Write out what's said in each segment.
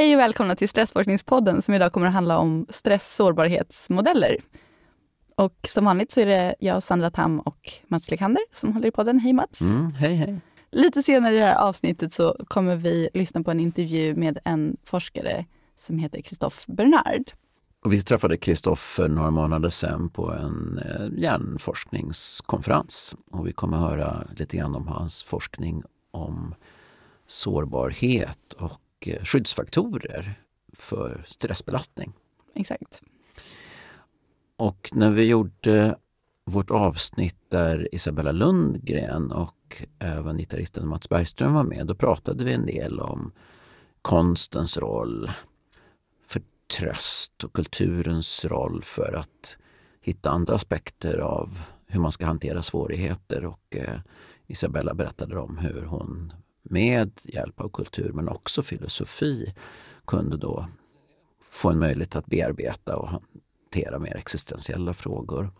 Hej och välkomna till Stressforskningspodden som idag kommer att handla om stress-sårbarhetsmodeller. Och som vanligt så är det jag, Sandra Tam och Mats Lekander som håller i podden. Hej Mats! Mm, hej hej! Lite senare i det här avsnittet så kommer vi lyssna på en intervju med en forskare som heter Christophe Bernard. Och vi träffade Kristoffer några månader sedan på en eh, hjärnforskningskonferens. Och vi kommer höra lite grann om hans forskning om sårbarhet och eh, skyddsfaktorer för stressbelastning. Exakt. Och när vi gjorde vårt avsnitt där Isabella Lundgren och även gitarristen Mats Bergström var med, då pratade vi en del om konstens roll för tröst och kulturens roll för att hitta andra aspekter av hur man ska hantera svårigheter. Och eh, Isabella berättade om hur hon med hjälp av kultur men också filosofi kunde då få en möjlighet att bearbeta och hantera mer existentiella frågor.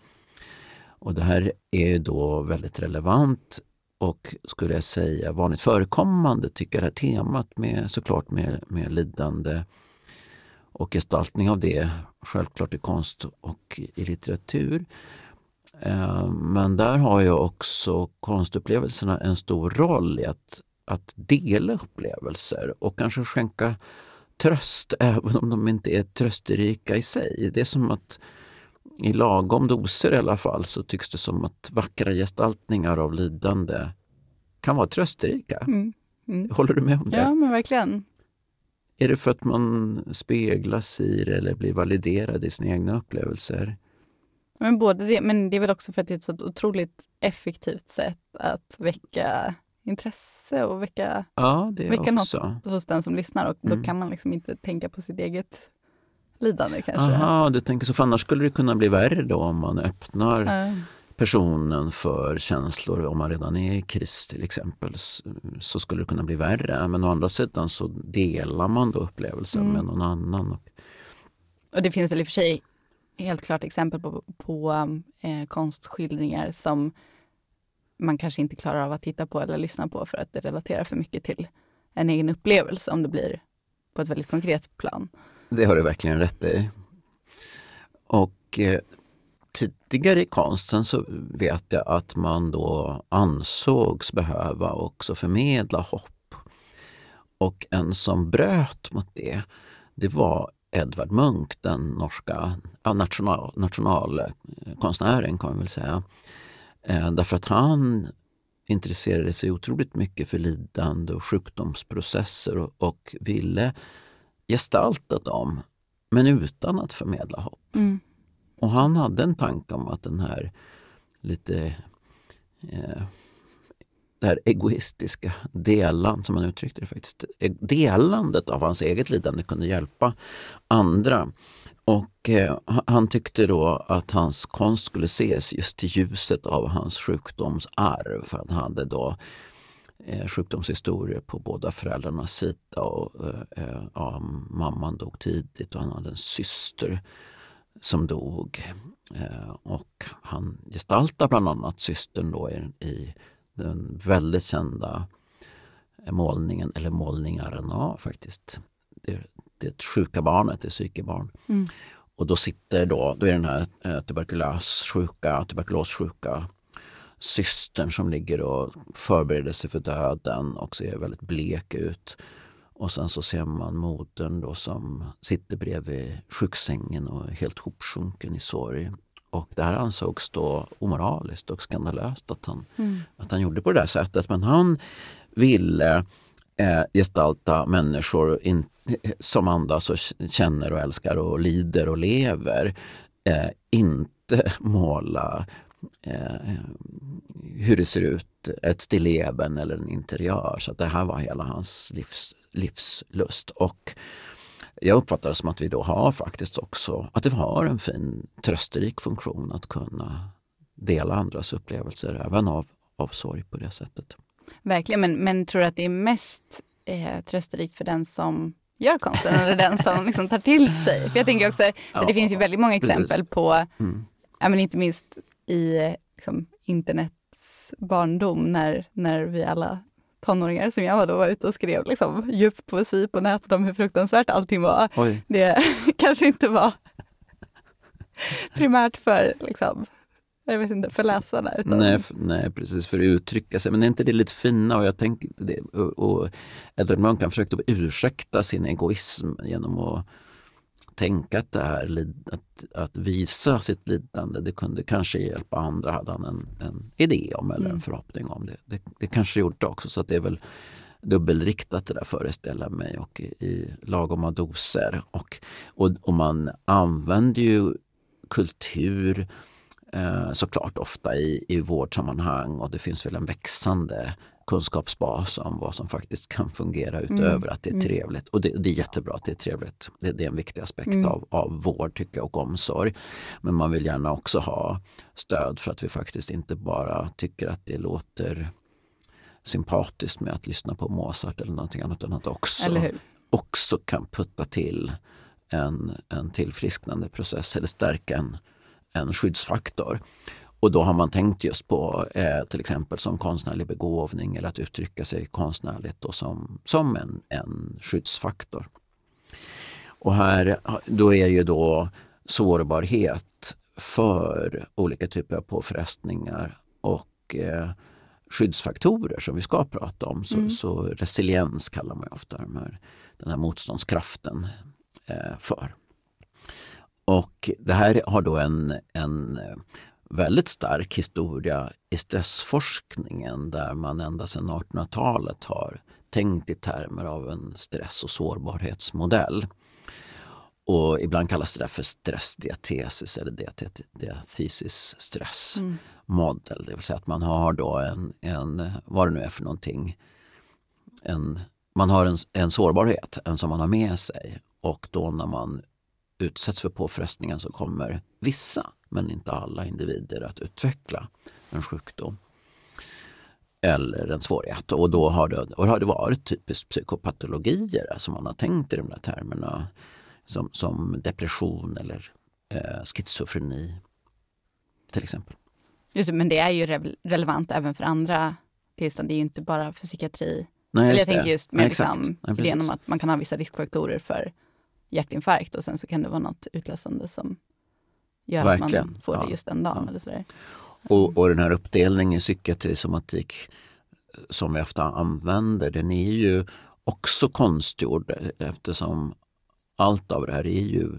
Och det här är ju då väldigt relevant och skulle jag säga vanligt förekommande tycker jag det här temat med såklart med, med lidande och gestaltning av det, självklart i konst och i litteratur. Eh, men där har ju också konstupplevelserna en stor roll i att, att dela upplevelser och kanske skänka tröst även om de inte är trösterika i sig. Det är som att i lagom doser i alla fall så tycks det som att vackra gestaltningar av lidande kan vara trösterika. Mm. Mm. Håller du med om det? Ja, men verkligen. Är det för att man speglas i det eller blir validerad i sina egna upplevelser? Men både det, men det är väl också för att det är ett så otroligt effektivt sätt att väcka intresse och väcka, ja, väcka något hos den som lyssnar. Och mm. Då kan man liksom inte tänka på sitt eget lidande kanske. Aha, du tänker så. För annars skulle det kunna bli värre då om man öppnar mm. personen för känslor. Om man redan är i kris till exempel så skulle det kunna bli värre. Men å andra sidan så delar man då upplevelsen mm. med någon annan. Och det finns väl i och för sig helt klart exempel på, på eh, konstskildringar som man kanske inte klarar av att titta på eller lyssna på för att det relaterar för mycket till en egen upplevelse om det blir på ett väldigt konkret plan. Det har du verkligen rätt i. Och eh, tidigare i konsten så vet jag att man då ansågs behöva också förmedla hopp. Och en som bröt mot det, det var Edvard Munch, den norska national, nationalkonstnären kan man väl säga. Eh, därför att han intresserade sig otroligt mycket för lidande och sjukdomsprocesser och, och ville gestalta dem men utan att förmedla hopp. Mm. Och han hade en tanke om att den här lite eh, det här egoistiska delan, som han uttryckte det faktiskt, delandet av hans eget lidande kunde hjälpa andra. Och eh, han tyckte då att hans konst skulle ses just i ljuset av hans sjukdomsarv. För han hade då eh, sjukdomshistorier på båda föräldrarnas sida. Och, eh, eh, ja, mamman dog tidigt och han hade en syster som dog. Eh, och han gestaltar bland annat systern då i, i den väldigt kända målningen, eller målningarna faktiskt. Det, sjuka barnet, det psykebarn. Mm. Och då sitter då, då är den här eh, tuberkulossjuka, tuberkulossjuka systern som ligger och förbereder sig för döden och ser väldigt blek ut. Och sen så ser man modern då som sitter bredvid sjuksängen och är helt hopsjunken i sorg. Och det här ansågs då omoraliskt och skandalöst att han, mm. att han gjorde på det där sättet. Men han ville eh, gestalta människor in, Eh, som andas och känner och älskar och lider och lever. Eh, inte måla eh, hur det ser ut, ett stilleben eller en interiör. Så det här var hela hans livs, livslust. Och jag uppfattar det som att vi då har faktiskt också, att det har en fin trösterik funktion att kunna dela andras upplevelser även av, av sorg på det sättet. Verkligen, men, men tror du att det är mest eh, trösterikt för den som gör konsten eller den som liksom tar till sig? För jag tänker också, så det finns ju väldigt många exempel på, mm. ja, men inte minst i liksom, internets barndom när, när vi alla tonåringar som jag var då var ute och skrev liksom, djup poesi på nätet om hur fruktansvärt allting var. Oj. Det kanske inte var primärt för, liksom, jag vet inte, för läsarna. Utan... Nej, nej, precis, för att uttrycka sig. Men är inte det lite fina? Och jag tänker det, och, och Edward Munch försökte ursäkta sin egoism genom att tänka att det här, att, att visa sitt lidande, det kunde kanske hjälpa andra, hade han en, en idé om eller en mm. förhoppning om. Det, det, det kanske gjort det också, så att det är väl dubbelriktat det där föreställer mig och i, i lagoma doser. Och, och, och man använder ju kultur eh, såklart ofta i, i vårdsammanhang och det finns väl en växande kunskapsbas om vad som faktiskt kan fungera mm. utöver mm. att det är mm. trevligt. Och det, det, är jättebra att det är trevligt. Det, det är en viktig aspekt mm. av, av vård tycker jag, och omsorg. Men man vill gärna också ha stöd för att vi faktiskt inte bara tycker att det låter sympatiskt med att lyssna på Mozart eller någonting annat utan att också, också kan putta till en, en tillfrisknande process eller stärka en, en skyddsfaktor. Och då har man tänkt just på eh, till exempel som konstnärlig begåvning eller att uttrycka sig konstnärligt och som, som en, en skyddsfaktor. Och här då är ju då sårbarhet för olika typer av påfrestningar och eh, skyddsfaktorer som vi ska prata om. Så, mm. så resiliens kallar man ofta de här, den här motståndskraften eh, för. Och det här har då en, en väldigt stark historia i stressforskningen där man ända sedan 1800-talet har tänkt i termer av en stress och sårbarhetsmodell. Och ibland kallas det för stressdiatesis eller diatesis stress mm. model. Det vill säga att man har då en, en, vad det nu är för någonting, en, man har en, en sårbarhet, en som man har med sig och då när man utsätts för påfrestningen så kommer vissa, men inte alla individer att utveckla en sjukdom eller en svårighet. Och då har det, och har det varit typiskt psykopatologier som man har tänkt i de där termerna som, som depression eller eh, schizofreni till exempel. Just det, men det är ju re relevant även för andra tillstånd. Det är ju inte bara för psykiatri. Nej, Eller jag det. tänker just med liksom, ja, idén om att man kan ha vissa riskfaktorer för hjärtinfarkt och sen så kan det vara något utlösande som gör Verkligen. att man får det just den dagen. Ja. Eller sådär. Och, och den här uppdelningen i psykiatri somatik som vi ofta använder, den är ju också konstgjord eftersom allt av det här är ju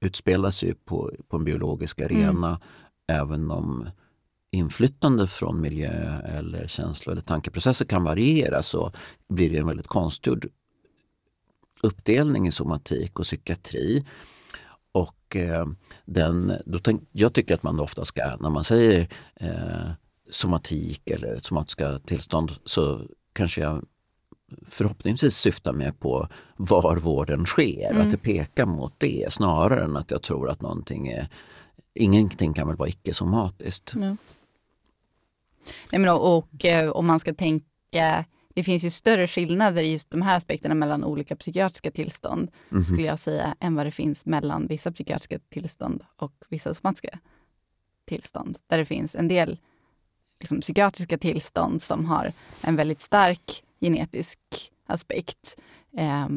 utspelar sig på, på en biologisk arena mm. även om inflytande från miljö eller känslo eller tankeprocesser kan variera så blir det en väldigt konstgjord uppdelning i somatik och psykiatri. Och eh, den, då tänk, jag tycker att man ofta ska, när man säger eh, somatik eller somatiska tillstånd så kanske jag förhoppningsvis syftar mer på var vården sker, mm. att det pekar mot det snarare än att jag tror att någonting är Ingenting kan väl vara icke-somatiskt. Mm. Nej, men och, och eh, om man ska tänka det finns ju större skillnader i just de här aspekterna mellan olika psykiatriska tillstånd, mm. skulle jag säga, än vad det finns mellan vissa psykiatriska tillstånd och vissa somatiska tillstånd. Där det finns en del liksom, psykiatriska tillstånd som har en väldigt stark genetisk aspekt eh,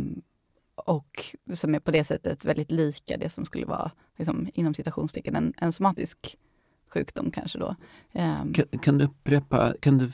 och som är på det sättet väldigt lika det som skulle vara, liksom, inom citationstecken, en, en somatisk sjukdom kanske då. Um, kan, kan, du upprepa, kan du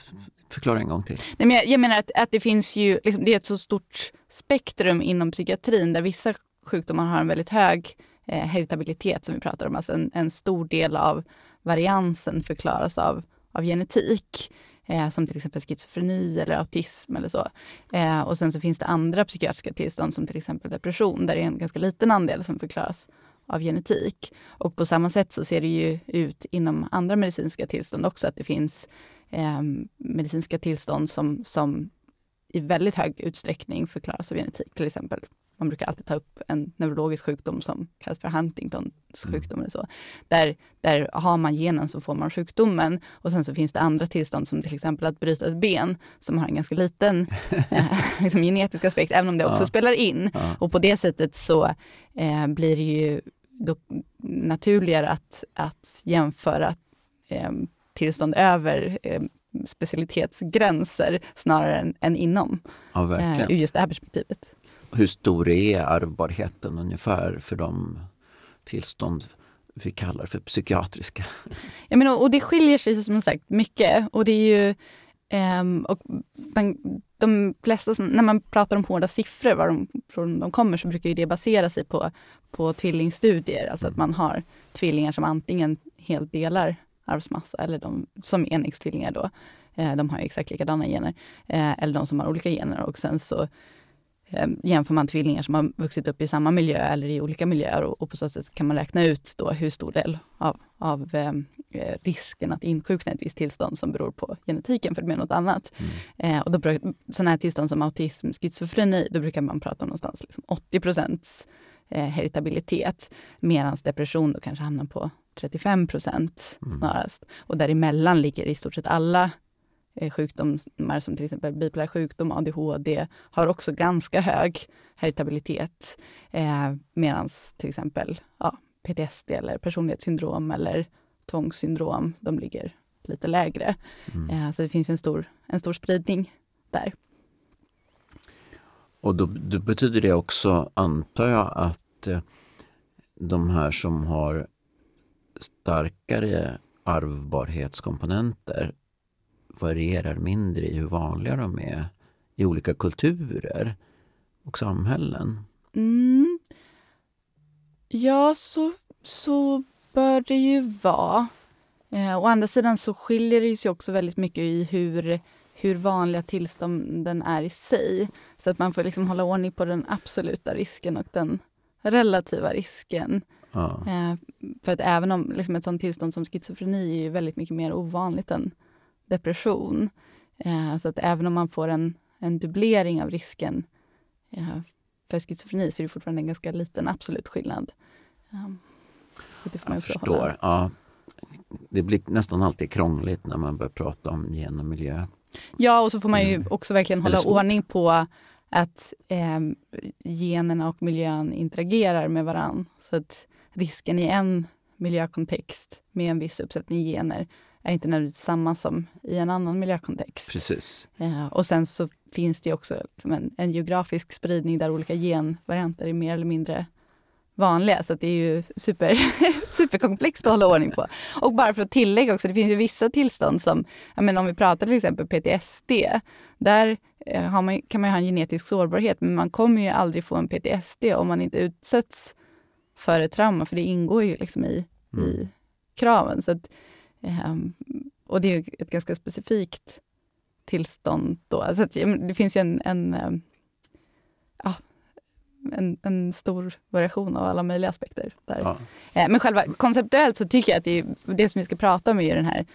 förklara en gång till? Nej, men jag, jag menar att, att det finns ju, liksom, det är ett så stort spektrum inom psykiatrin där vissa sjukdomar har en väldigt hög eh, heritabilitet som vi pratar om. Alltså en, en stor del av variansen förklaras av, av genetik. Eh, som till exempel schizofreni eller autism eller så. Eh, och sen så finns det andra psykiatriska tillstånd som till exempel depression där det är en ganska liten andel som förklaras av genetik. Och på samma sätt så ser det ju ut inom andra medicinska tillstånd också, att det finns eh, medicinska tillstånd som, som i väldigt hög utsträckning förklaras av genetik. Till exempel, man brukar alltid ta upp en neurologisk sjukdom som kallas för Huntingtons mm. sjukdom. Eller så. Där, där har man genen så får man sjukdomen. Och sen så finns det andra tillstånd som till exempel att bryta ett ben som har en ganska liten eh, liksom genetisk aspekt, även om det också ja. spelar in. Ja. Och på det sättet så eh, blir det ju naturligare att, att jämföra eh, tillstånd över eh, specialitetsgränser snarare än, än inom. Ja, verkligen. ur just det här perspektivet. Hur stor är ärvbarheten ungefär för de tillstånd vi kallar för psykiatriska? Jag menar, och det skiljer sig som sagt mycket. Och det är ju Um, och man, de flesta, när man pratar om hårda siffror, var de, från de kommer, så brukar det basera sig på, på tvillingstudier. Alltså att man har tvillingar som antingen helt delar arvsmassa eller de som enäggstvillingar då. Eh, de har exakt likadana gener. Eh, eller de som har olika gener och sen så eh, jämför man tvillingar som har vuxit upp i samma miljö eller i olika miljöer och, och på så sätt kan man räkna ut då hur stor del av, av eh, risken att insjukna i ett visst tillstånd som beror på genetiken för det med något annat. Mm. Eh, och då, sådana här tillstånd som autism, schizofreni, då brukar man prata om någonstans liksom 80 procents eh, heritabilitet. Medan depression då kanske hamnar på 35 procent mm. snarast. Och däremellan ligger i stort sett alla eh, sjukdomar som till exempel bipolär sjukdom, ADHD, har också ganska hög heritabilitet. Eh, Medan till exempel ja, PTSD eller personlighetssyndrom eller tvångssyndrom, de ligger lite lägre. Mm. Eh, så det finns en stor, en stor spridning där. Och då, då betyder det också, antar jag, att eh, de här som har starkare arvbarhetskomponenter varierar mindre i hur vanliga de är i olika kulturer och samhällen? Mm. Ja, så, så bör det ju vara. Eh, å andra sidan så skiljer det sig också väldigt mycket i hur, hur vanliga tillstånden är i sig. Så att man får liksom hålla ordning på den absoluta risken och den relativa risken. Ja. Eh, för att även om liksom ett sånt tillstånd som schizofreni är väldigt mycket mer ovanligt än depression. Eh, så att även om man får en, en dubblering av risken eh, för schizofreni så är det fortfarande en ganska liten absolut skillnad. Um. Jag förstår. Ja. Det blir nästan alltid krångligt när man börjar prata om gen och miljö. Ja, och så får man ju mm. också verkligen hålla ordning på att eh, generna och miljön interagerar med varann. Så att risken i en miljökontext med en viss uppsättning gener är inte nödvändigtvis samma som i en annan miljökontext. Precis. Eh, och sen så finns det också liksom en, en, geografisk spridning där olika genvarianter är mer eller mindre vanliga, så det är ju super, superkomplext att hålla ordning på. Och bara för att tillägga också, det finns ju vissa tillstånd som, menar, om vi pratar till exempel PTSD, där eh, man, kan man ha en genetisk sårbarhet, men man kommer ju aldrig få en PTSD om man inte utsätts för ett trauma, för det ingår ju liksom i, mm. i kraven. Så att, um, och det är ett ganska specifikt tillstånd då. Så att, det finns ju en, en um, en, en stor variation av alla möjliga aspekter. Där. Ja. Eh, men själva konceptuellt så tycker jag att det, är, det som vi ska prata om är den här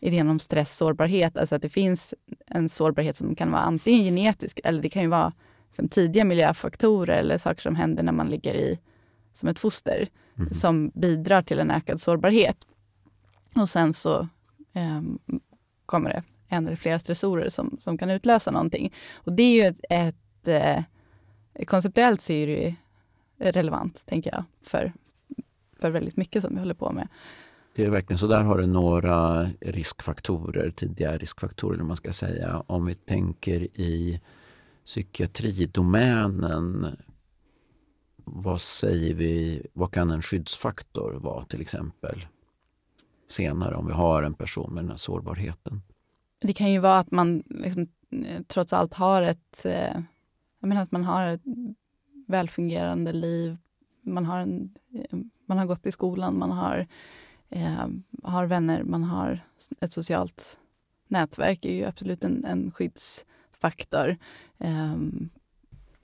idén om stress-sårbarhet. Alltså att det finns en sårbarhet som kan vara antingen genetisk eller det kan ju vara liksom, tidiga miljöfaktorer eller saker som händer när man ligger i som ett foster mm. som bidrar till en ökad sårbarhet. Och sen så eh, kommer det en eller flera stressorer som, som kan utlösa någonting. Och det är ju ett, ett eh, konceptuellt så är det relevant, tänker jag, för, för väldigt mycket som vi håller på med. Det är verkligen så. Där har du några riskfaktorer, tidiga riskfaktorer, man ska säga. Om vi tänker i psykiatridomänen, vad säger vi, vad kan en skyddsfaktor vara till exempel? Senare om vi har en person med den här sårbarheten. Det kan ju vara att man liksom, eh, trots allt har ett eh, jag menar att man har ett välfungerande liv. Man har, en, eh, man har gått i skolan, man har, eh, har vänner, man har ett socialt nätverk är ju absolut en, en skyddsfaktor. Eh,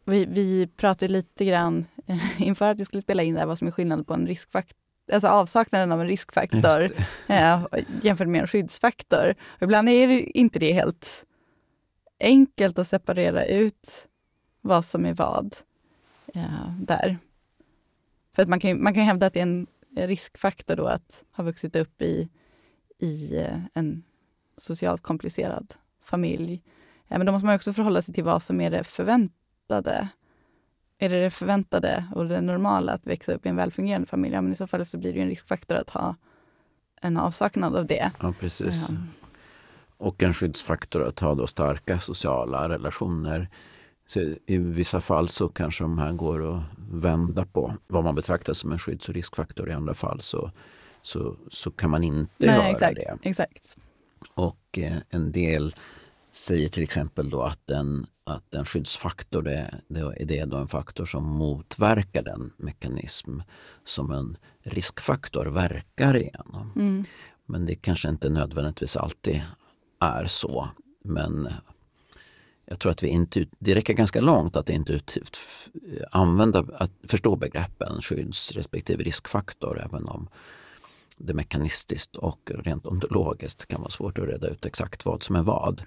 vi, vi pratade lite grann inför att vi skulle spela in det här, vad som är skillnaden på en riskfaktor alltså avsaknaden av en riskfaktor eh, jämfört med en skyddsfaktor. Och ibland är det inte det helt enkelt att separera ut vad som är vad eh, där. För att man kan, man kan hävda att det är en riskfaktor då att ha vuxit upp i, i eh, en socialt komplicerad familj. Men då måste man också förhålla sig till vad som är det förväntade. Är det det förväntade och det normala att växa upp i en välfungerande familj? Ja, men i så fall så blir det en riskfaktor att ha en avsaknad av det. Ja, precis. Ja. och en skyddsfaktor att ha då starka sociala relationer. Så I vissa fall så kanske de här går att vända på vad man betraktar som en skydds och riskfaktor. I andra fall så, så, så kan man inte Nej, göra exakt, det. Exakt. Och eh, en del säger till exempel då att en, att en skyddsfaktor det, det är det då en faktor som motverkar den mekanism som en riskfaktor verkar igenom. Mm. Men det kanske inte nödvändigtvis alltid är så. Men jag tror att vi inte, det räcker ganska långt att intuitivt använda, att förstå begreppen skydds respektive riskfaktor även om det mekanistiskt och rent ontologiskt kan vara svårt att reda ut exakt vad som är vad.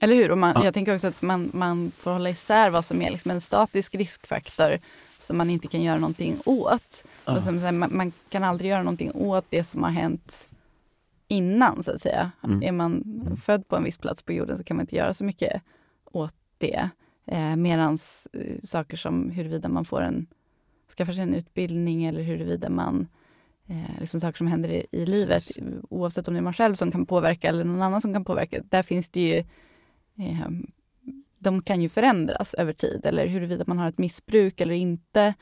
Eller hur? Och man, Ja. Jag tänker också att man, man får hålla isär vad som är liksom en statisk riskfaktor som man inte kan göra någonting åt. Ja. Och som, man, man kan aldrig göra någonting åt det som har hänt innan, så att säga. Mm. Är man född på en viss plats på jorden så kan man inte göra så mycket åt det. Eh, medans eh, saker som huruvida man får en, skaffar sig en utbildning eller huruvida man eh, liksom saker som händer i, i livet, Precis. oavsett om det är man själv som kan påverka eller någon annan som kan påverka, där finns det ju de kan ju förändras över tid, eller huruvida man har ett missbruk eller inte.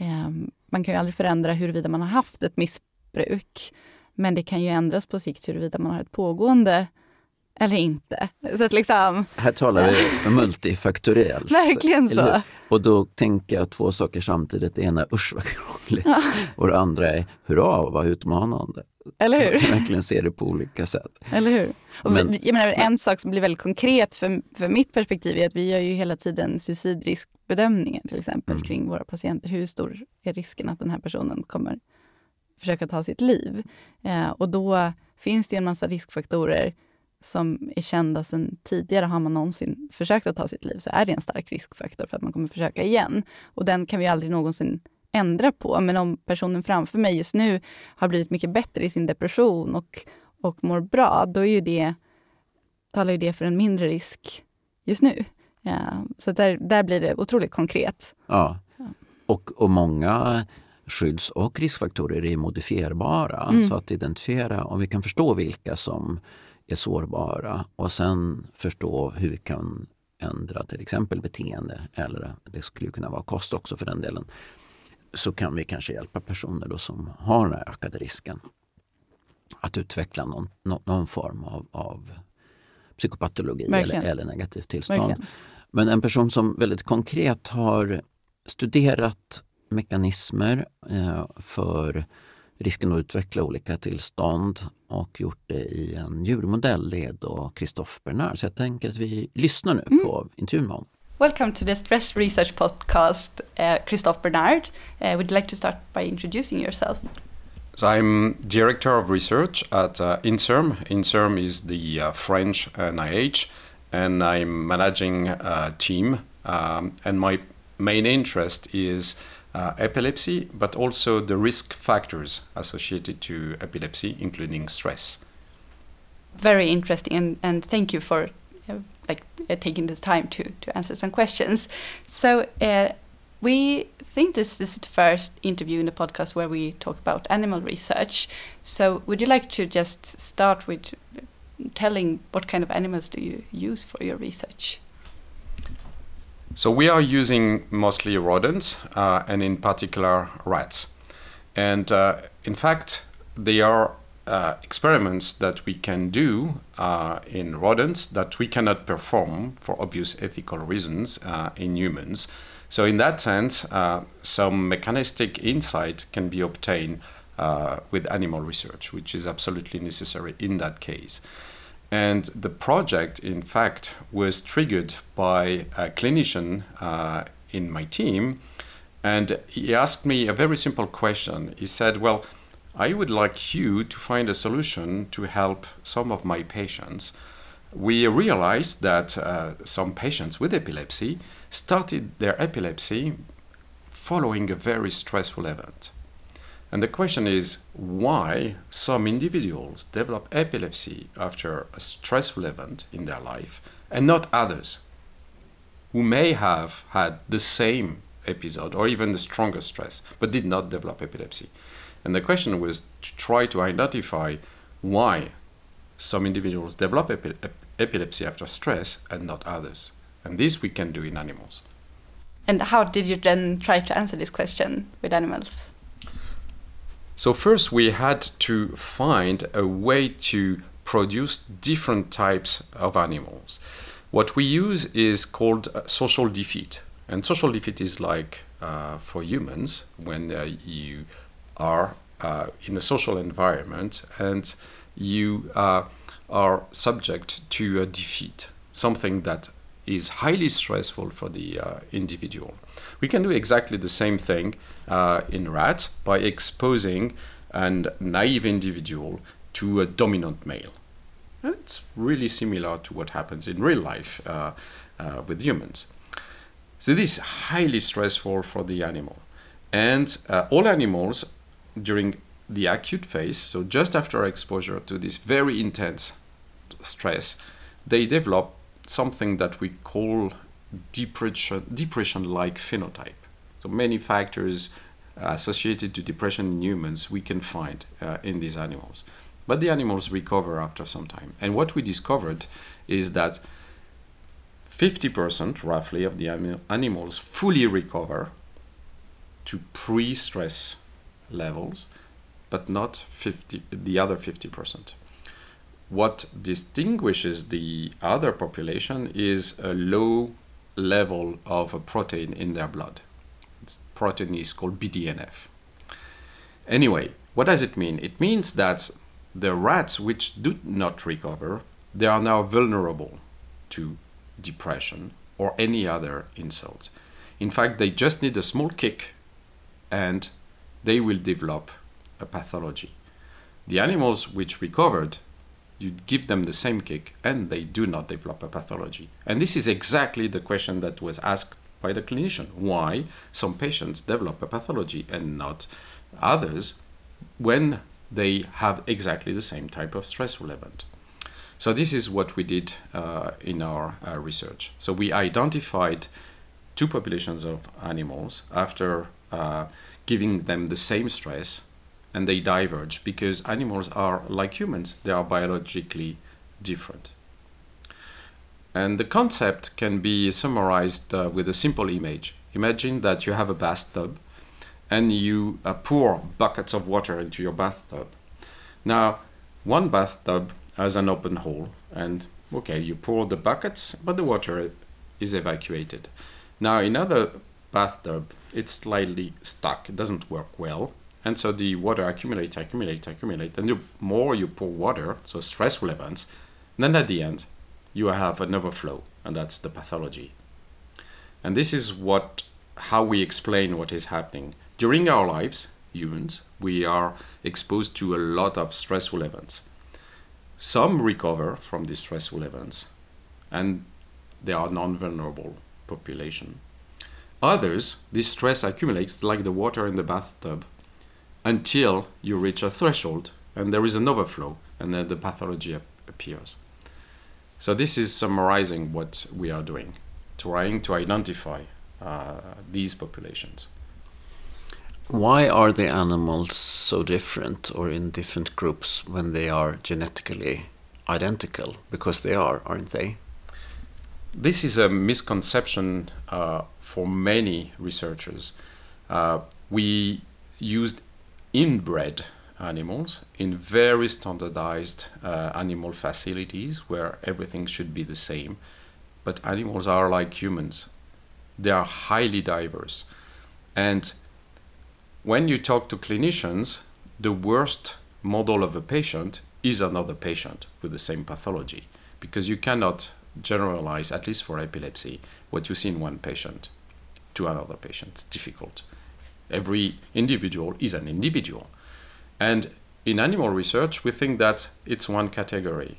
Eh, man kan ju aldrig förändra huruvida man har haft ett missbruk. Men det kan ju ändras på sikt huruvida man har ett pågående eller inte. Så att liksom, Här talar vi multifaktoriellt. verkligen så. Och då tänker jag två saker samtidigt. Det ena är usch vad krångligt. Och det andra är hurra vad utmanande. Eller hur? Man kan verkligen se det på olika sätt. Eller hur? Och Men- jag menar, en sak som blir väldigt konkret för, för mitt perspektiv är att vi gör ju hela tiden suicidriskbedömningar till exempel Mm. kring våra patienter. Hur stor är risken att den här personen kommer försöka ta sitt liv? Eh, och då finns det en massa riskfaktorer som är kända sedan tidigare. Har man någonsin försökt att ta sitt liv så är det en stark riskfaktor för att man kommer försöka igen. Och den kan vi aldrig någonsin ändra på. Men om personen framför mig just nu har blivit mycket bättre i sin depression och, och mår bra, då är ju det, talar ju det för en mindre risk just nu. Ja, så där, där blir det otroligt konkret. Ja. Och, och många skydds och riskfaktorer är modifierbara. Mm. Så att identifiera, om vi kan förstå vilka som är sårbara och sen förstå hur vi kan ändra till exempel beteende eller det skulle kunna vara kost också för den delen. Så kan vi kanske hjälpa personer då som har den här ökade risken att utveckla någon, nå- någon form av, av psykopatologi eller, eller negativt tillstånd. Verkligen. Men en person som väldigt konkret har studerat mekanismer eh, för risken att utveckla olika tillstånd och gjort det i en djurmodell, det är då Christophe Bernard. Så jag tänker att vi lyssnar nu på intervjun med honom. Welcome to the Stress Research Podcast, uh, Christophe Bernard. Uh, would you like to start by introducing yourself? So I'm director of research at uh, INSERM. INSERM is the uh, French NIH, and I'm managing a team. Um, and my main interest is uh, epilepsy, but also the risk factors associated to epilepsy, including stress. very interesting and, and thank you for uh, like uh, taking the time to, to answer some questions. So uh, we think this, this is the first interview in the podcast where we talk about animal research. So would you like to just start with telling what kind of animals do you use for your research? So we are using mostly rodents, uh, and in particular rats. And uh, in fact, they are uh, experiments that we can do uh, in rodents that we cannot perform for obvious ethical reasons uh, in humans. So in that sense, uh, some mechanistic insight can be obtained uh, with animal research, which is absolutely necessary in that case. And the project, in fact, was triggered by a clinician in my team. And he asked me a very simple question. He said, Well, I would like you to find a solution to help some of my patients. We realized that uh, some patients with epilepsy started their epilepsy following a very stressful event. And the question is why some individuals develop epilepsy after a stressful event in their life and not others who may have had the same episode or even the stronger stress but did not develop epilepsy. And the question was to try to identify why some individuals develop epi- epilepsy after stress and not others. And this we can do in animals. And how did you then try to answer this question with animals? So, first, we had to find a way to produce different types of animals. What we use is called uh, social defeat. And social defeat is like uh, for humans when uh, you are uh, in a social environment and you uh, are subject to a defeat, something that is highly stressful for the uh, individual. We can do exactly the same thing uh, in rats by exposing a naive individual to a dominant male. And it's really similar to what happens in real life uh, uh, with humans. So this is highly stressful for the animal. And all animals during the acute phase, so just after exposure to this very intense stress, they develop something that we call depression depression like phenotype. So many factors associated to depression in humans we can find uh, in these animals. But the animals recover after some time. And what we discovered is that 50% roughly of the animals fully recover to pre stress levels, but not 50, the other 50%. What distinguishes the other population is a low level of a protein in their blood. This protein is called BDNF. Anyway, what does it mean? It means that the rats which do not recover, they are now vulnerable to depression or any other insult. In fact, they just need a small kick and they will develop a pathology. The animals which recovered, you give them the same kick and they do not develop a pathology. And this is exactly the question that was asked by the clinician why some patients develop a pathology and not others when they have exactly the same type of stressful event. So, this is what we did uh, in our uh, research. So, we identified two populations of animals after uh, giving them the same stress and they diverge because animals are like humans, they are biologically different. And the concept can be summarized uh, with a simple image. Imagine that you have a bathtub and you uh, pour buckets of water into your bathtub. Now, one bathtub has an open hole, and okay, you pour the buckets, but the water is evacuated. Now, in other bathtub, it's slightly stuck, it doesn't work well, and so the water accumulates, accumulates, accumulates, and the more you pour water, so stressful events, then at the end, you have an overflow, and that's the pathology. And this is what how we explain what is happening. During our lives, humans, we are exposed to a lot of stressful events. Some recover from these stressful events, and they are non-vulnerable population. Others, this stress accumulates like the water in the bathtub until you reach a threshold and there is an overflow, and then the pathology ap- appears. So this is summarizing what we are doing, trying to identify uh, these populations. Why are the animals so different or in different groups when they are genetically identical? Because they are, aren't they? This is a misconception uh, for many researchers. Uh, we used inbred animals in very standardized uh, animal facilities where everything should be the same. But animals are like humans, they are highly diverse. And when you talk to clinicians, the worst model of a patient is another patient with the same pathology because you cannot generalize, at least for epilepsy, what you see in one patient to another patient. It's difficult. Every individual is an individual. And in animal research, we think that it's one category.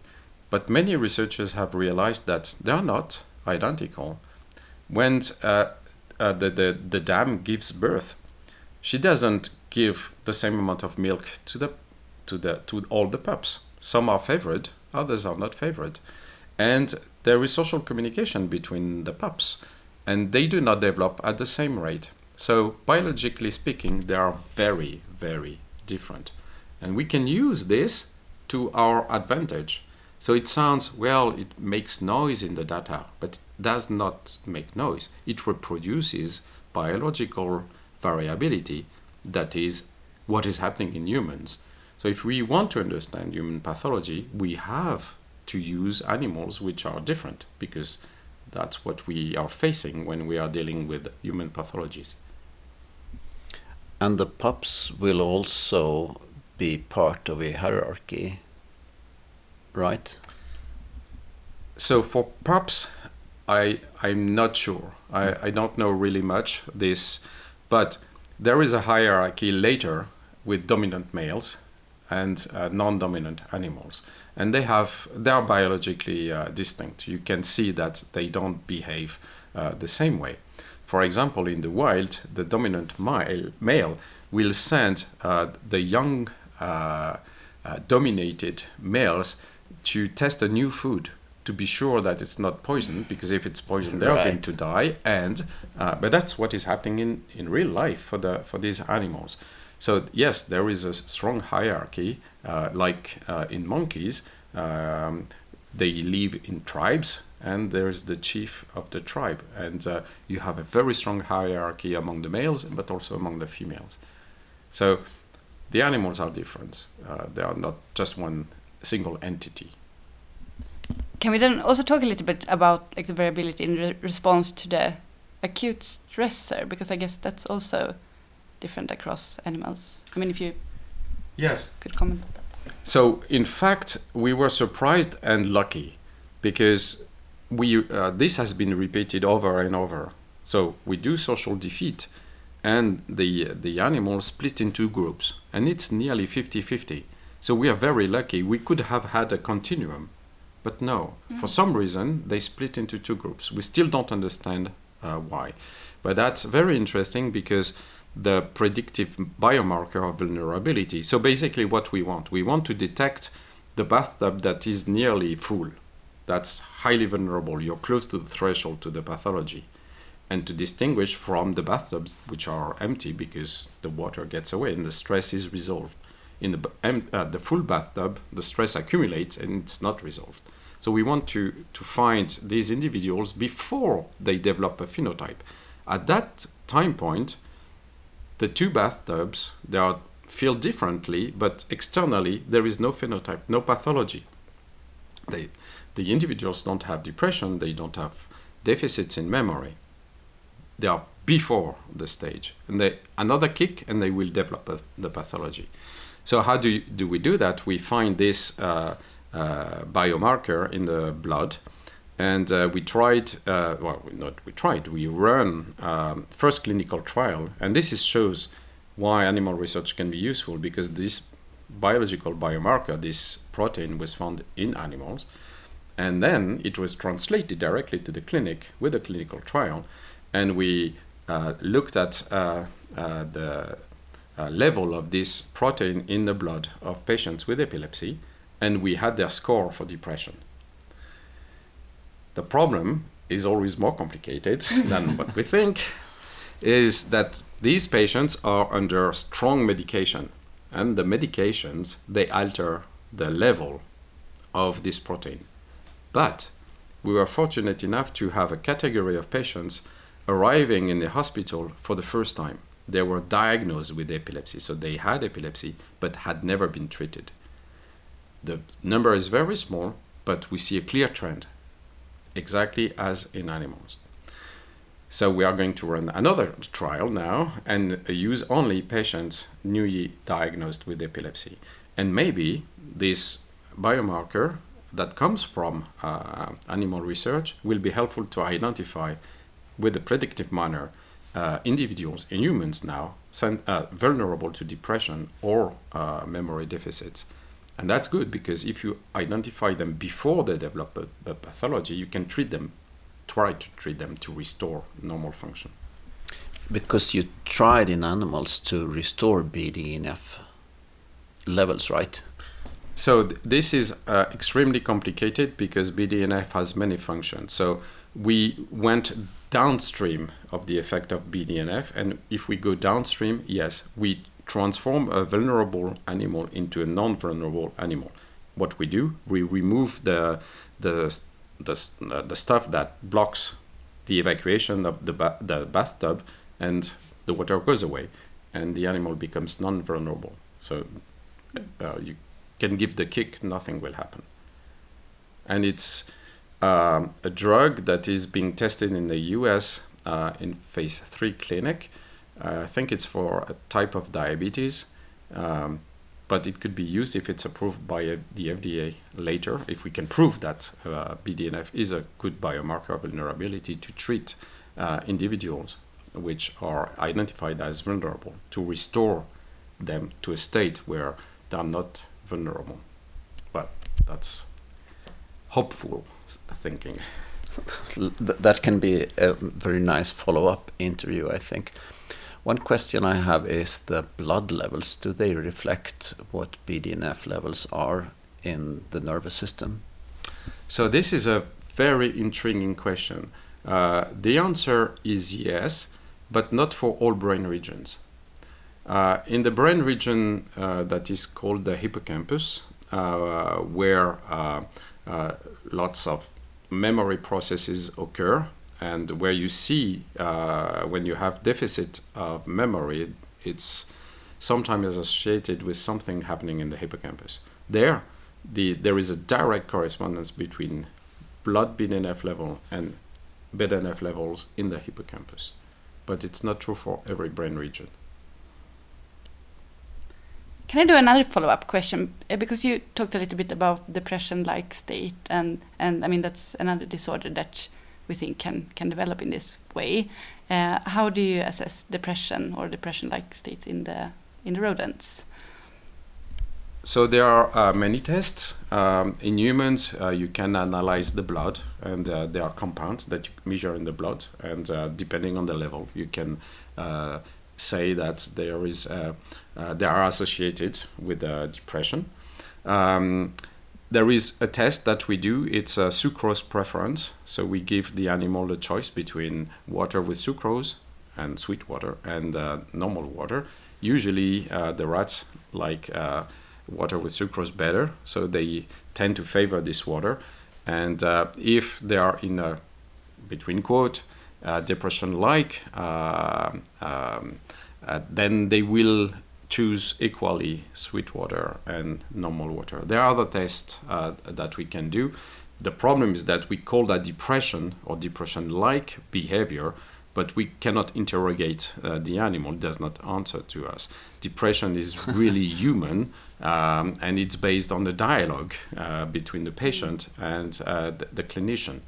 But many researchers have realized that they are not identical. When uh, uh, the, the, the dam gives birth, she doesn't give the same amount of milk to the to the to all the pups. Some are favored, others are not favored, and there is social communication between the pups, and they do not develop at the same rate. So biologically speaking, they are very very different, and we can use this to our advantage. So it sounds, well, it makes noise in the data, but it does not make noise. It reproduces biological variability that is what is happening in humans. So if we want to understand human pathology, we have to use animals which are different because that's what we are facing when we are dealing with human pathologies. And the pups will also be part of a hierarchy, right? So for pups, I I'm not sure. I, I don't know really much this, but there is a hierarchy later with dominant males and uh, non-dominant animals, and they have they are biologically uh, distinct. You can see that they don't behave uh, the same way. For example, in the wild, the dominant male, male will send uh, the young uh, uh, dominated males to test a new food to be sure that it's not poison because if it's poison they're Right. going to die and uh, but that's what is happening in, in real life for the for these animals so yes there is a strong hierarchy uh, like uh, in monkeys um, they live in tribes and there's the chief of the tribe and uh, you have a very strong hierarchy among the males but also among the females so the animals are different uh, they are not just one single entity Can we then also talk a little bit about like the variability in re response to the acute stressor? Because I guess that's also different across animals. I mean, if you yes could comment on that. So, in fact, we were surprised and lucky because we uh, this has been repeated over and over. So we do social defeat, and the the animals split into groups, and it's nearly 50-50. So we are very lucky. We could have had a continuum, but no. For some reason, they split into two groups. We still don't understand uh, why, but that's very interesting because the predictive biomarker of vulnerability. So basically, what we want, we want to detect the bathtub that is nearly full, that's highly vulnerable. You're close to the threshold to the pathology, and to distinguish from the bathtubs which are empty because the water gets away and the stress is resolved. In the uh, the full bathtub, the stress accumulates and it's not resolved. So we want to to find these individuals before they develop a phenotype. At that time point, the two bathtubs they are feel differently, but externally there is no phenotype, no pathology. They, the individuals don't have depression, they don't have deficits in memory. They are before the stage, and they another kick, and they will develop a, the pathology. So how do you, do we do that? We find this uh, uh, biomarker in the blood, and uh, we tried. Uh, well, we not we tried. We run um, first clinical trial, and this is shows why animal research can be useful because this biological biomarker, this protein, was found in animals, and then it was translated directly to the clinic with a clinical trial, and we uh, looked at uh, uh, the uh, level of this protein in the blood of patients with epilepsy, and we had their score for depression. The problem is always more complicated than what we think, is that these patients are under strong medication, and the medications they alter the level of this protein. But we were fortunate enough to have a category of patients arriving in the hospital for the first time. They were diagnosed with epilepsy, so they had epilepsy but had never been treated. The number is very small, but we see a clear trend, exactly as in animals. So we are going to run another trial now and use only patients newly diagnosed with epilepsy. And maybe this biomarker that comes from uh, animal research will be helpful to identify with a predictive manner uh, individuals in humans now sen- uh, vulnerable to depression or uh, memory deficits. And that's good because if you identify them before they develop a, a pathology, you can treat them, try to treat them to restore normal function. Because you tried in animals to restore BDNF levels, right? So th- this is uh, extremely complicated because BDNF has many functions. So we went downstream of the effect of BDNF, and if we go downstream, yes, we transform a vulnerable animal into a non-vulnerable animal. what we do, we remove the the the, uh, the stuff that blocks the evacuation of the, ba- the bathtub, and the water goes away, and the animal becomes non-vulnerable. So uh, you can give the kick, nothing will happen. And it's um, a drug that is being tested in the U.S. Uh, in phase three clinic. Uh, I think it's for a type of diabetes. Um, but it could be used if it's approved by the FDA later, if we can prove that uh, BDNF is a good biomarker of vulnerability to treat uh, individuals which are identified as vulnerable, to restore them to a state where they are not vulnerable. But that's hopeful thinking. that can be a very nice follow up interview, I think. One question I have is the blood levels. Do they reflect what BDNF levels are in the nervous system? So, this is a very intriguing question. Uh, the answer is yes, but not for all brain regions. Uh, in the brain region uh, that is called the hippocampus, uh, where uh, uh, lots of memory processes occur, and where you see uh, when you have deficit of memory, it's sometimes associated with something happening in the hippocampus. There, the, there is a direct correspondence between blood BDNF level and BDNF levels in the hippocampus, but it's not true for every brain region. Can I do another follow-up question? Uh, because you talked a little bit about depression-like state, and and I mean that's another disorder that we think can can develop in this way. Uh, how do you assess depression or depression-like states in the in the rodents? So there are uh, many tests. Um, in humans, uh, you can analyze the blood, and uh, there are compounds that you measure in the blood, and uh, depending on the level, you can uh, say that there is they are associated with depression. Um, there is a test that we do. It's a sucrose preference. So we give the animal a choice between water with sucrose and sweet water and uh, normal water. Usually, uh, the rats like uh, water with sucrose better, so they tend to favor this water. And uh, if they are in a between quote uh, depression like, uh, um, then they will choose equally sweet water and normal water. There are other tests uh, that we can do. The problem is that we call that depression or depression like behavior, but we cannot interrogate uh, the animal, it does not answer to us. Depression is really human um, and it's based on the dialogue uh, between the patient and uh, the, the clinician.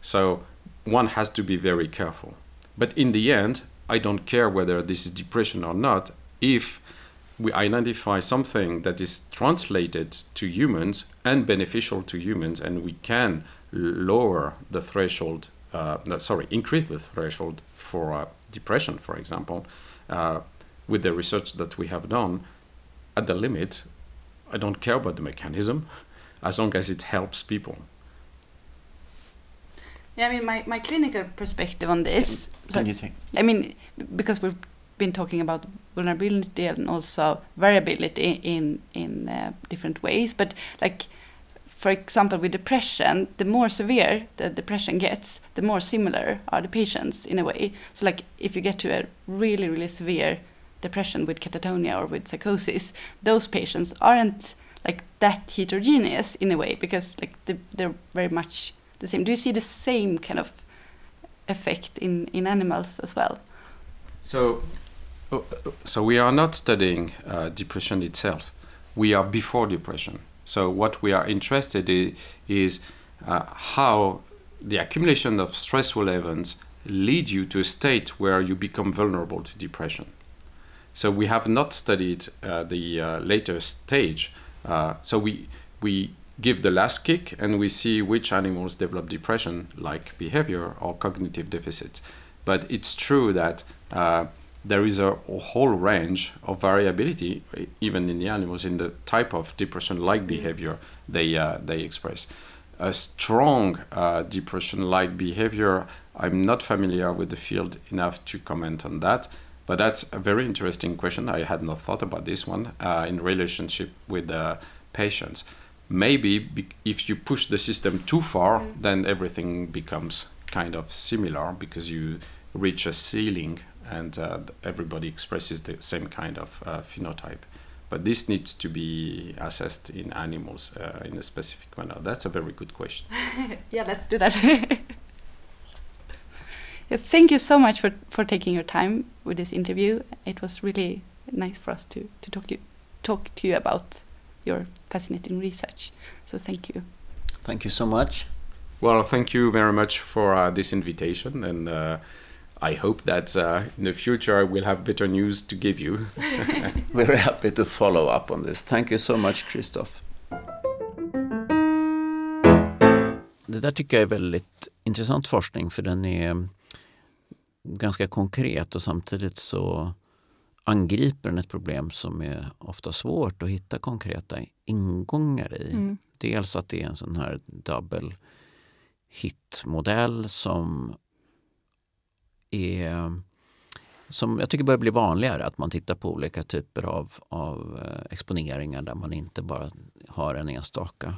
So one has to be very careful. But in the end, I don't care whether this is depression or not if we identify something that is translated to humans and beneficial to humans, and we can lower the threshold, uh, no, sorry, increase the threshold for uh, depression, for example, uh, with the research that we have done, at the limit, I don't care about the mechanism as long as it helps people. Yeah, I mean, my, my clinical perspective on this. Can, can you think? I mean, because we've been talking about vulnerability and also variability in in uh, different ways. But like, for example, with depression, the more severe the depression gets, the more similar are the patients in a way. So like, if you get to a really really severe depression with catatonia or with psychosis, those patients aren't like that heterogeneous in a way because like the, they're very much the same. Do you see the same kind of effect in in animals as well? So so we are not studying uh, depression itself. We are before depression. So what we are interested in is uh, how the accumulation of stressful events lead you to a state where you become vulnerable to depression. So we have not studied uh, the uh, later stage. Uh, so we we give the last kick and we see which animals develop depression, like behavior or cognitive deficits. But it's true that uh, there is a, whole range of variability, even in the animals, in the type of depression-like mm. behavior they uh, they express. A strong uh, depression-like behavior. I'm not familiar with the field enough to comment on that, but that's a very interesting question. I had not thought about this one uh, in relationship with the patients. maybe be- if you push the system too far, then everything becomes kind of similar because you reach a ceiling and uh, everybody expresses the same kind of uh, phenotype. But this needs to be assessed in animals uh, in a specific manner. That's a very good question. yeah, let's do that. yes, thank you so much for, for taking your time with this interview. It was really nice for us to, to talk, you, talk to you about your fascinating research. So thank you. Thank you so much. Well, thank you very much for uh, this invitation, and uh, I hope that uh, in the future I will have better news to give you. We're happy to follow up on this. Thank you so much, Christoph. Det där tycker jag är väldigt intressant forskning för den är ganska konkret och samtidigt så angriper den ett problem som är ofta svårt att hitta konkreta ingångar i. Mm. Dels att det är en sån här double hit-modell som är som jag tycker börjar bli vanligare, att man tittar på olika typer av, av eh, exponeringar där man inte bara har en enstaka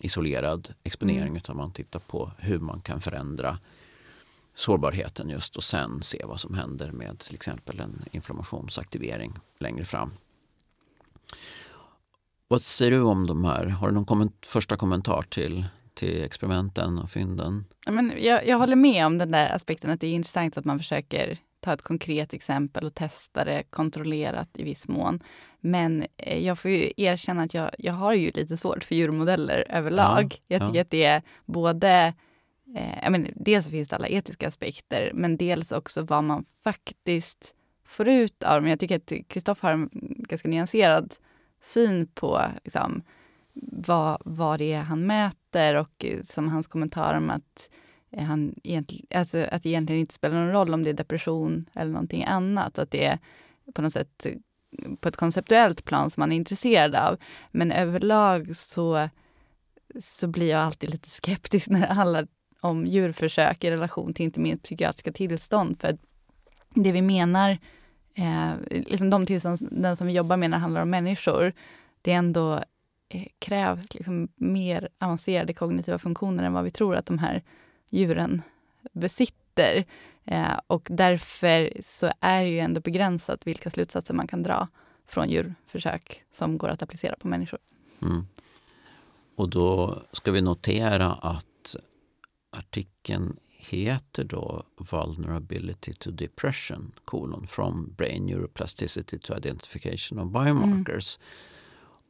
isolerad exponering Mm. utan man tittar på hur man kan förändra sårbarheten just och sen se vad som händer med till exempel en inflammationsaktivering längre fram. Vad säger du om de här? Har du någon komment- första kommentar till, till experimenten och fynden? Ja, Men jag, jag håller med om den där aspekten att det är intressant att man försöker ta ett konkret exempel och testa det kontrollerat i viss mån. Men eh, jag får ju erkänna att jag, jag har ju lite svårt för djurmodeller överlag. Ja, jag tycker ja. att det är både eh, jag menar, dels finns det alla etiska aspekter, men dels också vad man faktiskt får ut av dem. Jag tycker att Kristoffer har en ganska nyanserad syn på liksom, vad, vad det är han mäter och eh, som hans kommentar om att, eh, han egentligen, alltså, att det egentligen inte spelar någon roll om det är depression eller någonting annat. Att det är på något sätt eh, på ett konceptuellt plan som man är intresserad av. Men överlag så, så blir jag alltid lite skeptisk när det handlar om djurförsök i relation till inte minst psykiatriska tillstånd. För det vi menar, eh, liksom de tillstånd som vi jobbar med när det handlar om människor, det är ändå krävs liksom mer avancerade kognitiva funktioner än vad vi tror att de här djuren besitter. Eh, och därför så är det ju ändå begränsat vilka slutsatser man kan dra från djurförsök som går att applicera på människor. Mm. Och då ska vi notera att artikeln heter då Vulnerability to Depression, kolon, from brain neuroplasticity to identification of biomarkers.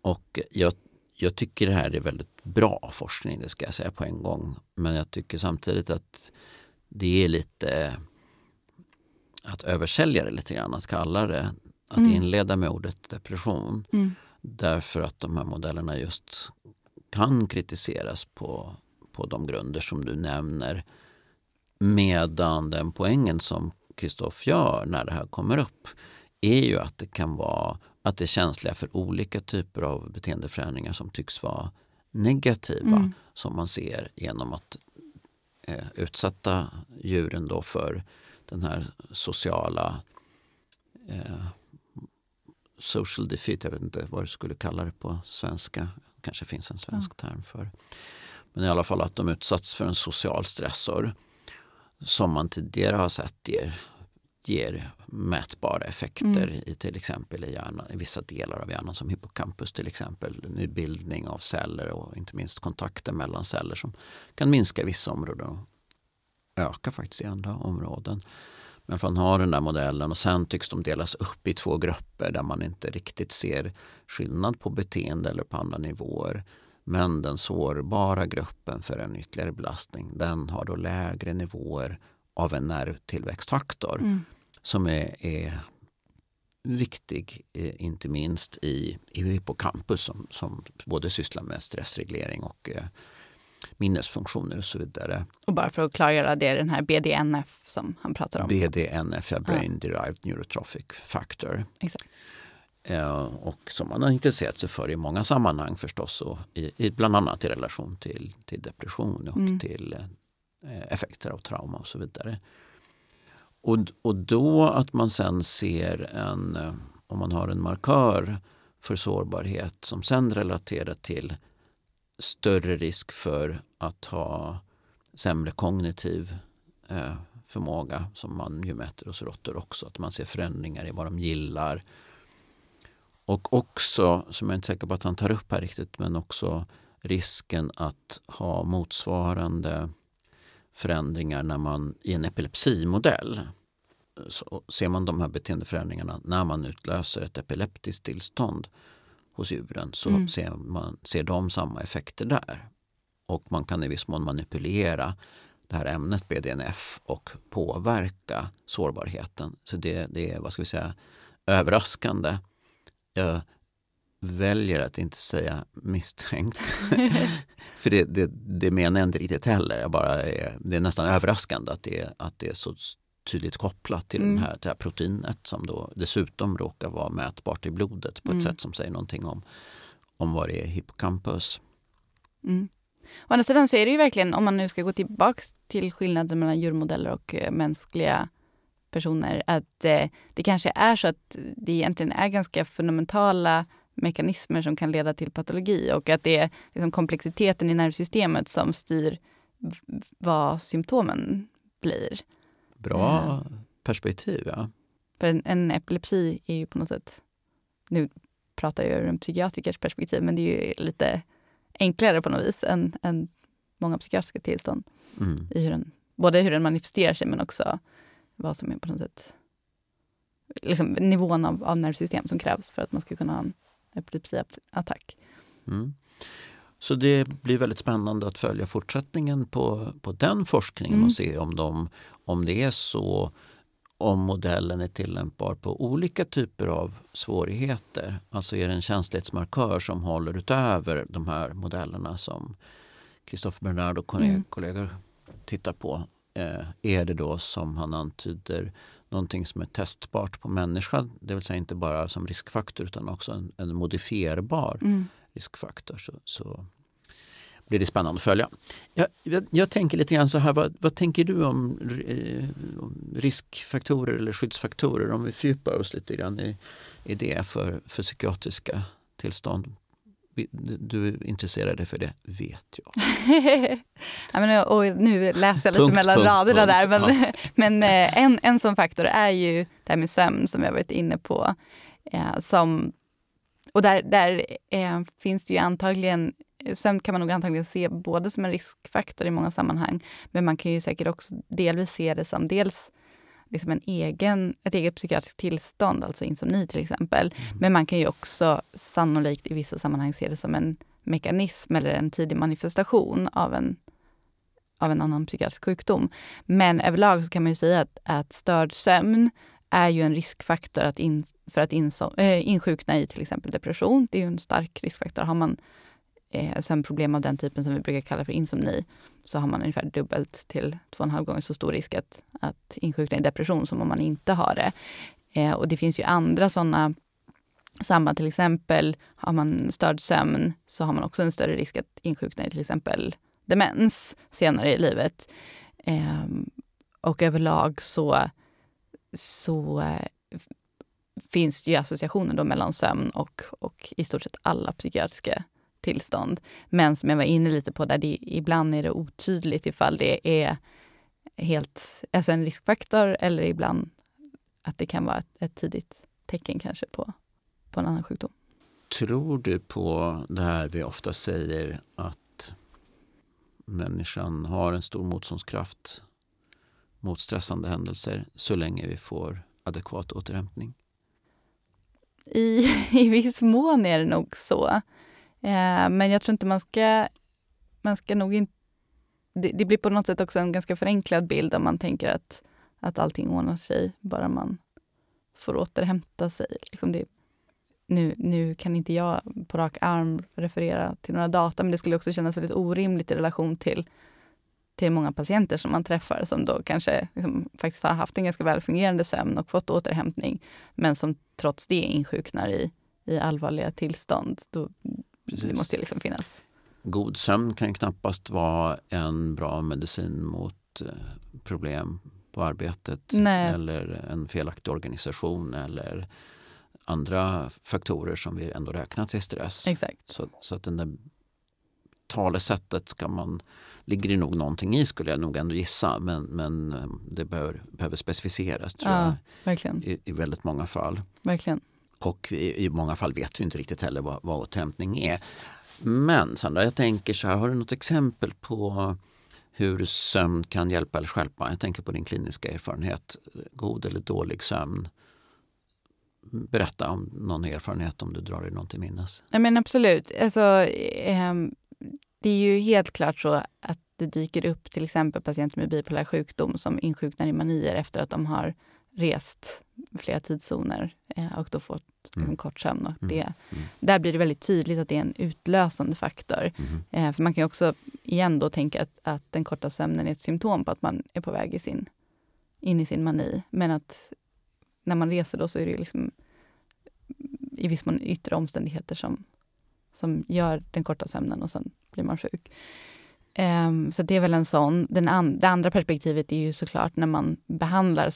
Och jag, jag tycker det här är väldigt bra forskning, det ska jag säga på en gång. Men jag tycker samtidigt att det är lite att översälja det lite grann, att kalla det, att Mm. inleda med ordet depression. Mm. Därför att de här modellerna just kan kritiseras på, på de grunder som du nämner. Medan den poängen som Kristoff gör när det här kommer upp är ju att det kan vara att det är känsliga för olika typer av beteendeförändringar som tycks vara negativa Mm. som man ser genom att eh, utsätta djuren då för den här sociala eh, social defeat, jag vet inte vad du skulle kalla det på svenska. kanske finns en svensk term för. Men i alla fall att de utsatts för en social stressor som man tidigare har sett ger, ger mätbara effekter Mm. i till exempel i, hjärnan, i vissa delar av hjärnan som hippocampus till exempel. Nybildning av celler och inte minst kontakter mellan celler som kan minska i vissa områden och öka faktiskt i andra områden. Men man har den där modellen och sen tycks de delas upp i två grupper där man inte riktigt ser skillnad på beteende eller på andra nivåer. Men den sårbara gruppen för en ytterligare belastning den har då lägre nivåer av en nervtillväxtfaktor Mm. som är, är viktig, eh, inte minst i, i hippocampus som, som både sysslar med stressreglering och eh, minnesfunktioner och så vidare. Och bara för att klargöra, det är den här BDNF som han pratar om. BDNF, ja, Brain Derived Neurotrophic Factor. Exakt. Eh, och som man har intresserat sig för i många sammanhang förstås. Och i, i, bland annat i relation till, till depression och Mm. till eh, Eh, effekter av trauma och så vidare. Och, och då att man sen ser en, eh, om man har en markör för sårbarhet som sen relaterar till större risk för att ha sämre kognitiv eh, förmåga som man ju mäter hos råttor också. Att man ser förändringar i vad de gillar. Och också, som jag är inte säker på att han tar upp här riktigt, men också risken att ha motsvarande förändringar när man i en epilepsimodell så ser man de här beteendeförändringarna när man utlöser ett epileptiskt tillstånd hos djuren så mm. ser, man, ser de samma effekter där. Och man kan i viss mån manipulera det här ämnet BDNF och påverka sårbarheten. Så det, det är, vad ska vi säga, överraskande. Jag väljer att inte säga misstänkt. För det, det, det menar jag inte riktigt heller. Jag bara är, det är nästan överraskande att det, att det är så tydligt kopplat till mm. den här, det här proteinet som då dessutom råkar vara mätbart i blodet på ett mm. sätt som säger någonting om, om vad det är hippocampus. Mm. Å andra sidan så är det ju verkligen, om man nu ska gå tillbaks till skillnaden mellan djurmodeller och eh, mänskliga personer, att eh, det kanske är så att det egentligen är ganska fundamentala mekanismer som kan leda till patologi och att det är liksom komplexiteten i nervsystemet som styr vad symptomen blir. Bra uh, perspektiv, ja. För en, en, epilepsi är ju på något sätt, nu pratar jag ur en psykiatrikers perspektiv, men det är ju lite enklare på något vis än, än många psykiatriska tillstånd. Mm. I hur den, både hur den manifesterar sig men också vad som är på något sätt liksom, nivån av, av nervsystem som krävs för att man ska kunna ha en epilepsiattack. Mm. Så det blir väldigt spännande att följa fortsättningen på, på den forskningen mm. och se om, de, om det är så om modellen är tillämpbar på olika typer av svårigheter. Alltså är det en känslighetsmarkör som håller utöver de här modellerna som Christopher Bernard och mm. kollegor tittar på. Eh, är det då som han antyder någonting som är testbart på människan, det vill säga inte bara som riskfaktor utan också en, en modifierbar mm. riskfaktor. Så, så, blir det spännande att följa. Jag, jag, jag tänker lite grann så här, vad, vad tänker du om, eh, om, riskfaktorer eller skyddsfaktorer om vi fördjupar oss lite grann i, i det för, för psykiatriska tillstånd? Du är intresserad för det, vet jag. ja, men, och nu läser jag lite punkt, mellan punkt, raderna punkt. där. Men, ja. men eh, en, en sån faktor är ju det här med sömn som har varit inne på. Eh, som, och där, där eh, finns det ju antagligen Sömn kan man nog antagligen se både som en riskfaktor i många sammanhang, men man kan ju säkert också delvis se det som dels liksom en egen, ett eget psykiatriskt tillstånd, alltså insomni till exempel. Mm. Men man kan ju också sannolikt i vissa sammanhang se det som en mekanism eller en tidig manifestation av en, av en annan psykiatrisk sjukdom. Men överlag så kan man ju säga att, att störd sömn är ju en riskfaktor att in, för att inso, äh, insjukna i till exempel depression. Det är ju en stark riskfaktor. Har man eh, sömnproblem av den typen som vi brukar kalla för insomni så har man ungefär dubbelt till två och en halv gånger så stor risk att, att insjukna i depression som om man inte har det. Eh, och det finns ju andra sådana samband. Till exempel har man störd sömn så har man också en större risk att insjukna i till exempel demens senare i livet. Eh, och överlag så, så eh, finns det ju associationer då mellan sömn och, och i stort sett alla psykiatriska tillstånd. Men som jag var inne lite på, där det, ibland är det otydligt ifall det är helt, alltså en riskfaktor eller ibland att det kan vara ett, ett tidigt tecken kanske på, på en annan sjukdom. Tror du på det här vi ofta säger att människan har en stor motståndskraft mot stressande händelser så länge vi får adekvat återhämtning? I, I viss mån är det nog så. Eh, men jag tror inte man ska, man ska nog inte det, det, blir på något sätt också en ganska förenklad bild om man tänker att, att allting ordnar sig bara man får återhämta sig. Liksom det, nu, nu kan inte jag på rak arm referera till några data, men det skulle också kännas väldigt orimligt i relation till, till många patienter som man träffar, som då kanske liksom faktiskt har haft en ganska välfungerande sömn och fått återhämtning, men som trots det insjuknar i, i allvarliga tillstånd. Då, Precis. Det måste ju liksom finnas. God sömn kan knappast vara en bra medicin mot eh, problem på arbetet Nej. eller en felaktig organisation eller andra faktorer som vi ändå räknar till stress. Exakt. Så, så att den där talesättet ska man, ligger det nog någonting i skulle jag nog ändå gissa men, men eh, det bör, behöver specificeras tror Ja, jag, i, i väldigt många fall. verkligen. Och i, i många fall vet vi inte riktigt heller vad, vad återhämtning är. Men Sandra, jag tänker så här, har du något exempel på hur sömn kan hjälpa eller stjälpa? Jag tänker på din kliniska erfarenhet, god eller dålig sömn. Berätta om någon erfarenhet om du drar dig någon till minnes. Ja, men absolut. Alltså, ehm, det är ju helt klart så att det dyker upp till exempel patienter med bipolär sjukdom som insjuknar i manier efter att de har rest flera tidszoner eh, och då fått Mm. en kort sömn. Och Mm. det, Mm. Där blir det väldigt tydligt att det är en utlösande faktor. Mhm. Eh, för man kan ju också igen då tänka att, att den korta sömnen är ett symptom på att man är på väg i sin, in i sin mani. Men att när man reser då så är det liksom i viss mån yttre omständigheter som, som gör den korta sömnen och sen blir man sjuk. Ehm, så det är väl en sån. Den an, det andra perspektivet är ju såklart när man behandlar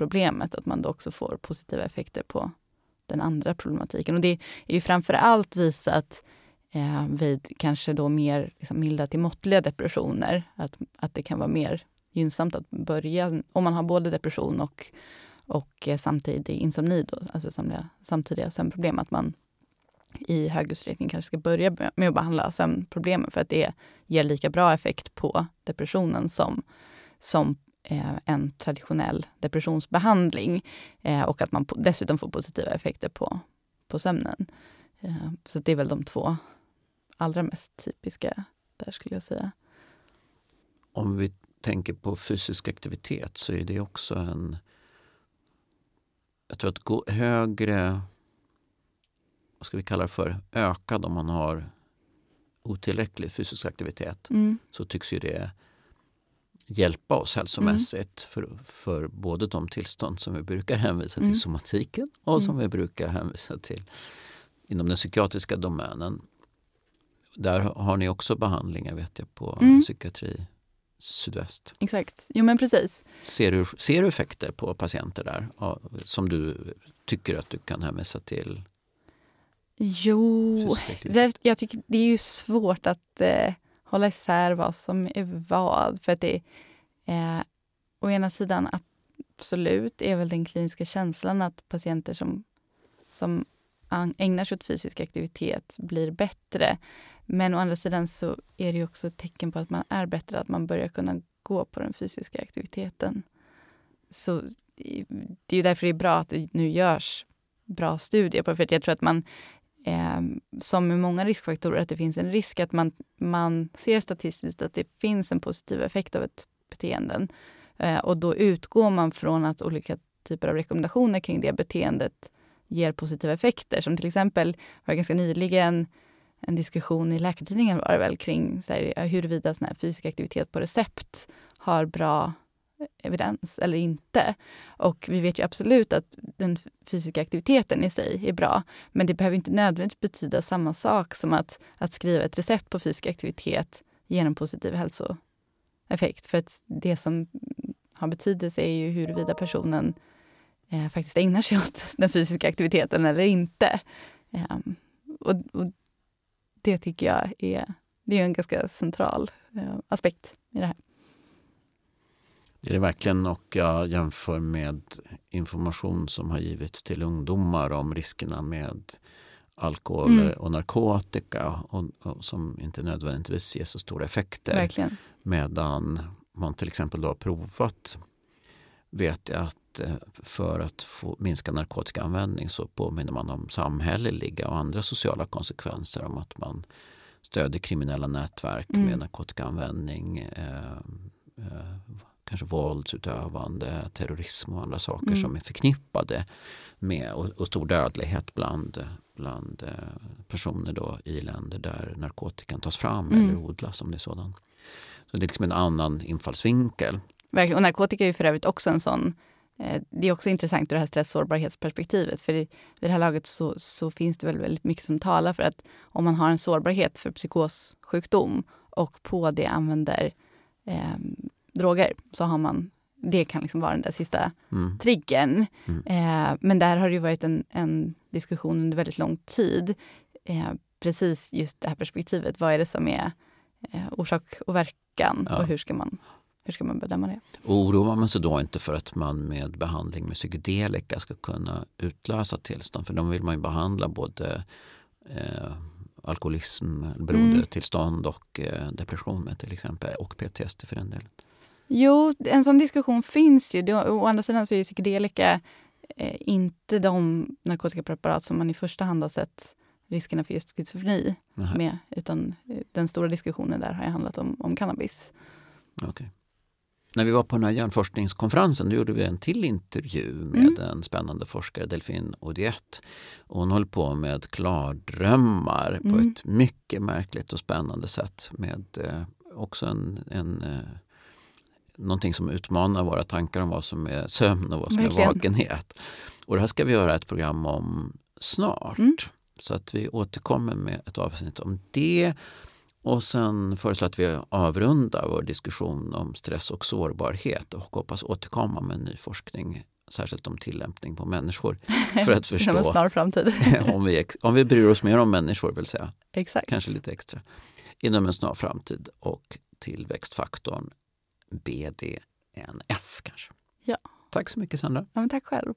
problemet, att man då också får positiva effekter på den andra problematiken. Och det är ju framför allt visat eh, vid kanske då mer liksom, milda till måttliga depressioner, att, att det kan vara mer gynnsamt att börja, om man har både depression och, och eh, samtidig insomni, då, alltså samtidiga, samtidiga sömnproblem, att man i hög utsträckning kanske ska börja med- att behandla sömnproblemen för att det ger lika bra effekt på depressionen som, som en traditionell depressionsbehandling eh, och att man dessutom får positiva effekter på, på sömnen. Eh, så det är väl de två allra mest typiska där skulle jag säga. Om vi tänker på fysisk aktivitet så är det också en... Jag tror att gå högre, vad ska vi kalla det för, ökad om man har otillräcklig fysisk aktivitet så tycks ju det hjälpa oss hälsomässigt för, för både de tillstånd som vi brukar hänvisa Mm. till somatiken och som Mm. vi brukar hänvisa till inom den psykiatriska domänen. Där har ni också behandlingar vet jag på Mm. psykiatri sydväst. Exakt. Jo men precis. Ser du, ser du effekter på patienter där som du tycker att du kan hänvisa till? Jo, det, jag tycker det är ju svårt att eh, hålla isär vad som är vad. För att det eh, å ena sidan absolut är väl den kliniska känslan att patienter som, som ägnar sig åt fysisk aktivitet blir bättre. Men å andra sidan så är det ju också ett tecken på att man är bättre, att man börjar kunna gå på den fysiska aktiviteten. Så det är ju därför det är bra att det nu görs bra studier på det. För jag tror att man eh, som med många riskfaktorer, att det finns en risk att man, man ser statistiskt att det finns en positiv effekt av ett beteende. Eh, och då utgår man från att olika typer av rekommendationer kring det beteendet ger positiva effekter. Som till exempel var ganska nyligen en diskussion i Läkartidningen var det väl kring så här, huruvida sån här fysisk aktivitet på recept har bra evidens eller inte. Och vi vet ju absolut att den fysiska aktiviteten i sig är bra. Men det behöver inte nödvändigtvis betyda samma sak som att, att skriva ett recept på fysisk aktivitet ger en positiv hälsoeffekt. För att det som har betydelse är ju huruvida personen eh, faktiskt ägnar sig åt den fysiska aktiviteten eller inte. Eh, och, och det tycker jag är, det är en ganska central eh, aspekt i det här. Det är det verkligen och jag jämför med information som har givits till ungdomar om riskerna med alkohol Mm. och narkotika och, och som inte nödvändigtvis ger så stora effekter. Verkligen. Medan man till exempel då har provat vet jag att eh, för att få minska narkotikaanvändning så påminner man om samhälleliga och andra sociala konsekvenser om att man stödjer kriminella nätverk Mm. med narkotikaanvändning, eh, eh, kanske våldsutövande, terrorism och andra saker Mm. som är förknippade med och, och stor dödlighet bland, bland eh, personer då i länder där narkotikan tas fram Mm. eller odlas om det är sådan. Så det är liksom en annan infallsvinkel. Verkligen. Och narkotika är ju för övrigt också en sån eh, det är också intressant ur det här stresssårbarhetsperspektivet. För i, vid det här laget så, så finns det väl väldigt mycket som talar för att om man har en sårbarhet för psykossjukdom och på det använder eh, droger så har man det kan liksom vara den där sista Mm. triggern. Mm. Eh, men där har det ju varit en, en diskussion under väldigt lång tid. Eh, precis just det här perspektivet. Vad är det som är eh, orsak och verkan Ja. och hur ska, man, hur ska man bedöma det? Oroar man sig då inte för att man med behandling med psykedelika ska kunna utlösa tillstånd? För de vill man ju behandla både eh, alkoholism, beroendetillstånd och eh, depression med till exempel. Och PTSD för den delen. Jo, en sån diskussion finns ju. Det- Å andra sidan så är ju psykedelika eh, inte de narkotikapreparat som man i första hand har sett riskerna för just schizofreni Nähä, med. Utan eh, den stora diskussionen där har ju handlat om, om cannabis. okej. När vi var på den här hjärnforskningskonferensen då gjorde vi en till intervju med Mm. en spännande forskare, Delfin Odiet. Hon höll på med klardrömmar på Mm. ett mycket märkligt och spännande sätt med eh, också en, en eh, någonting som utmanar våra tankar om vad som är sömn och vad som Verkligen. är vakenhet. Och det här ska vi göra ett program om snart. Mm. Så att vi återkommer med ett avsnitt om det. Och sen föreslår att vi avrundar vår diskussion om stress och sårbarhet och hoppas återkomma med ny forskning, särskilt om tillämpning på människor. För att Inom en förstå snar framtid. om vi, om vi bryr oss mer om människor, vill säga, Exakt. kanske lite extra, inom en snar framtid och tillväxtfaktorn BDNF kanske. Ja. Tack så mycket Sandra. Ja, tack själv.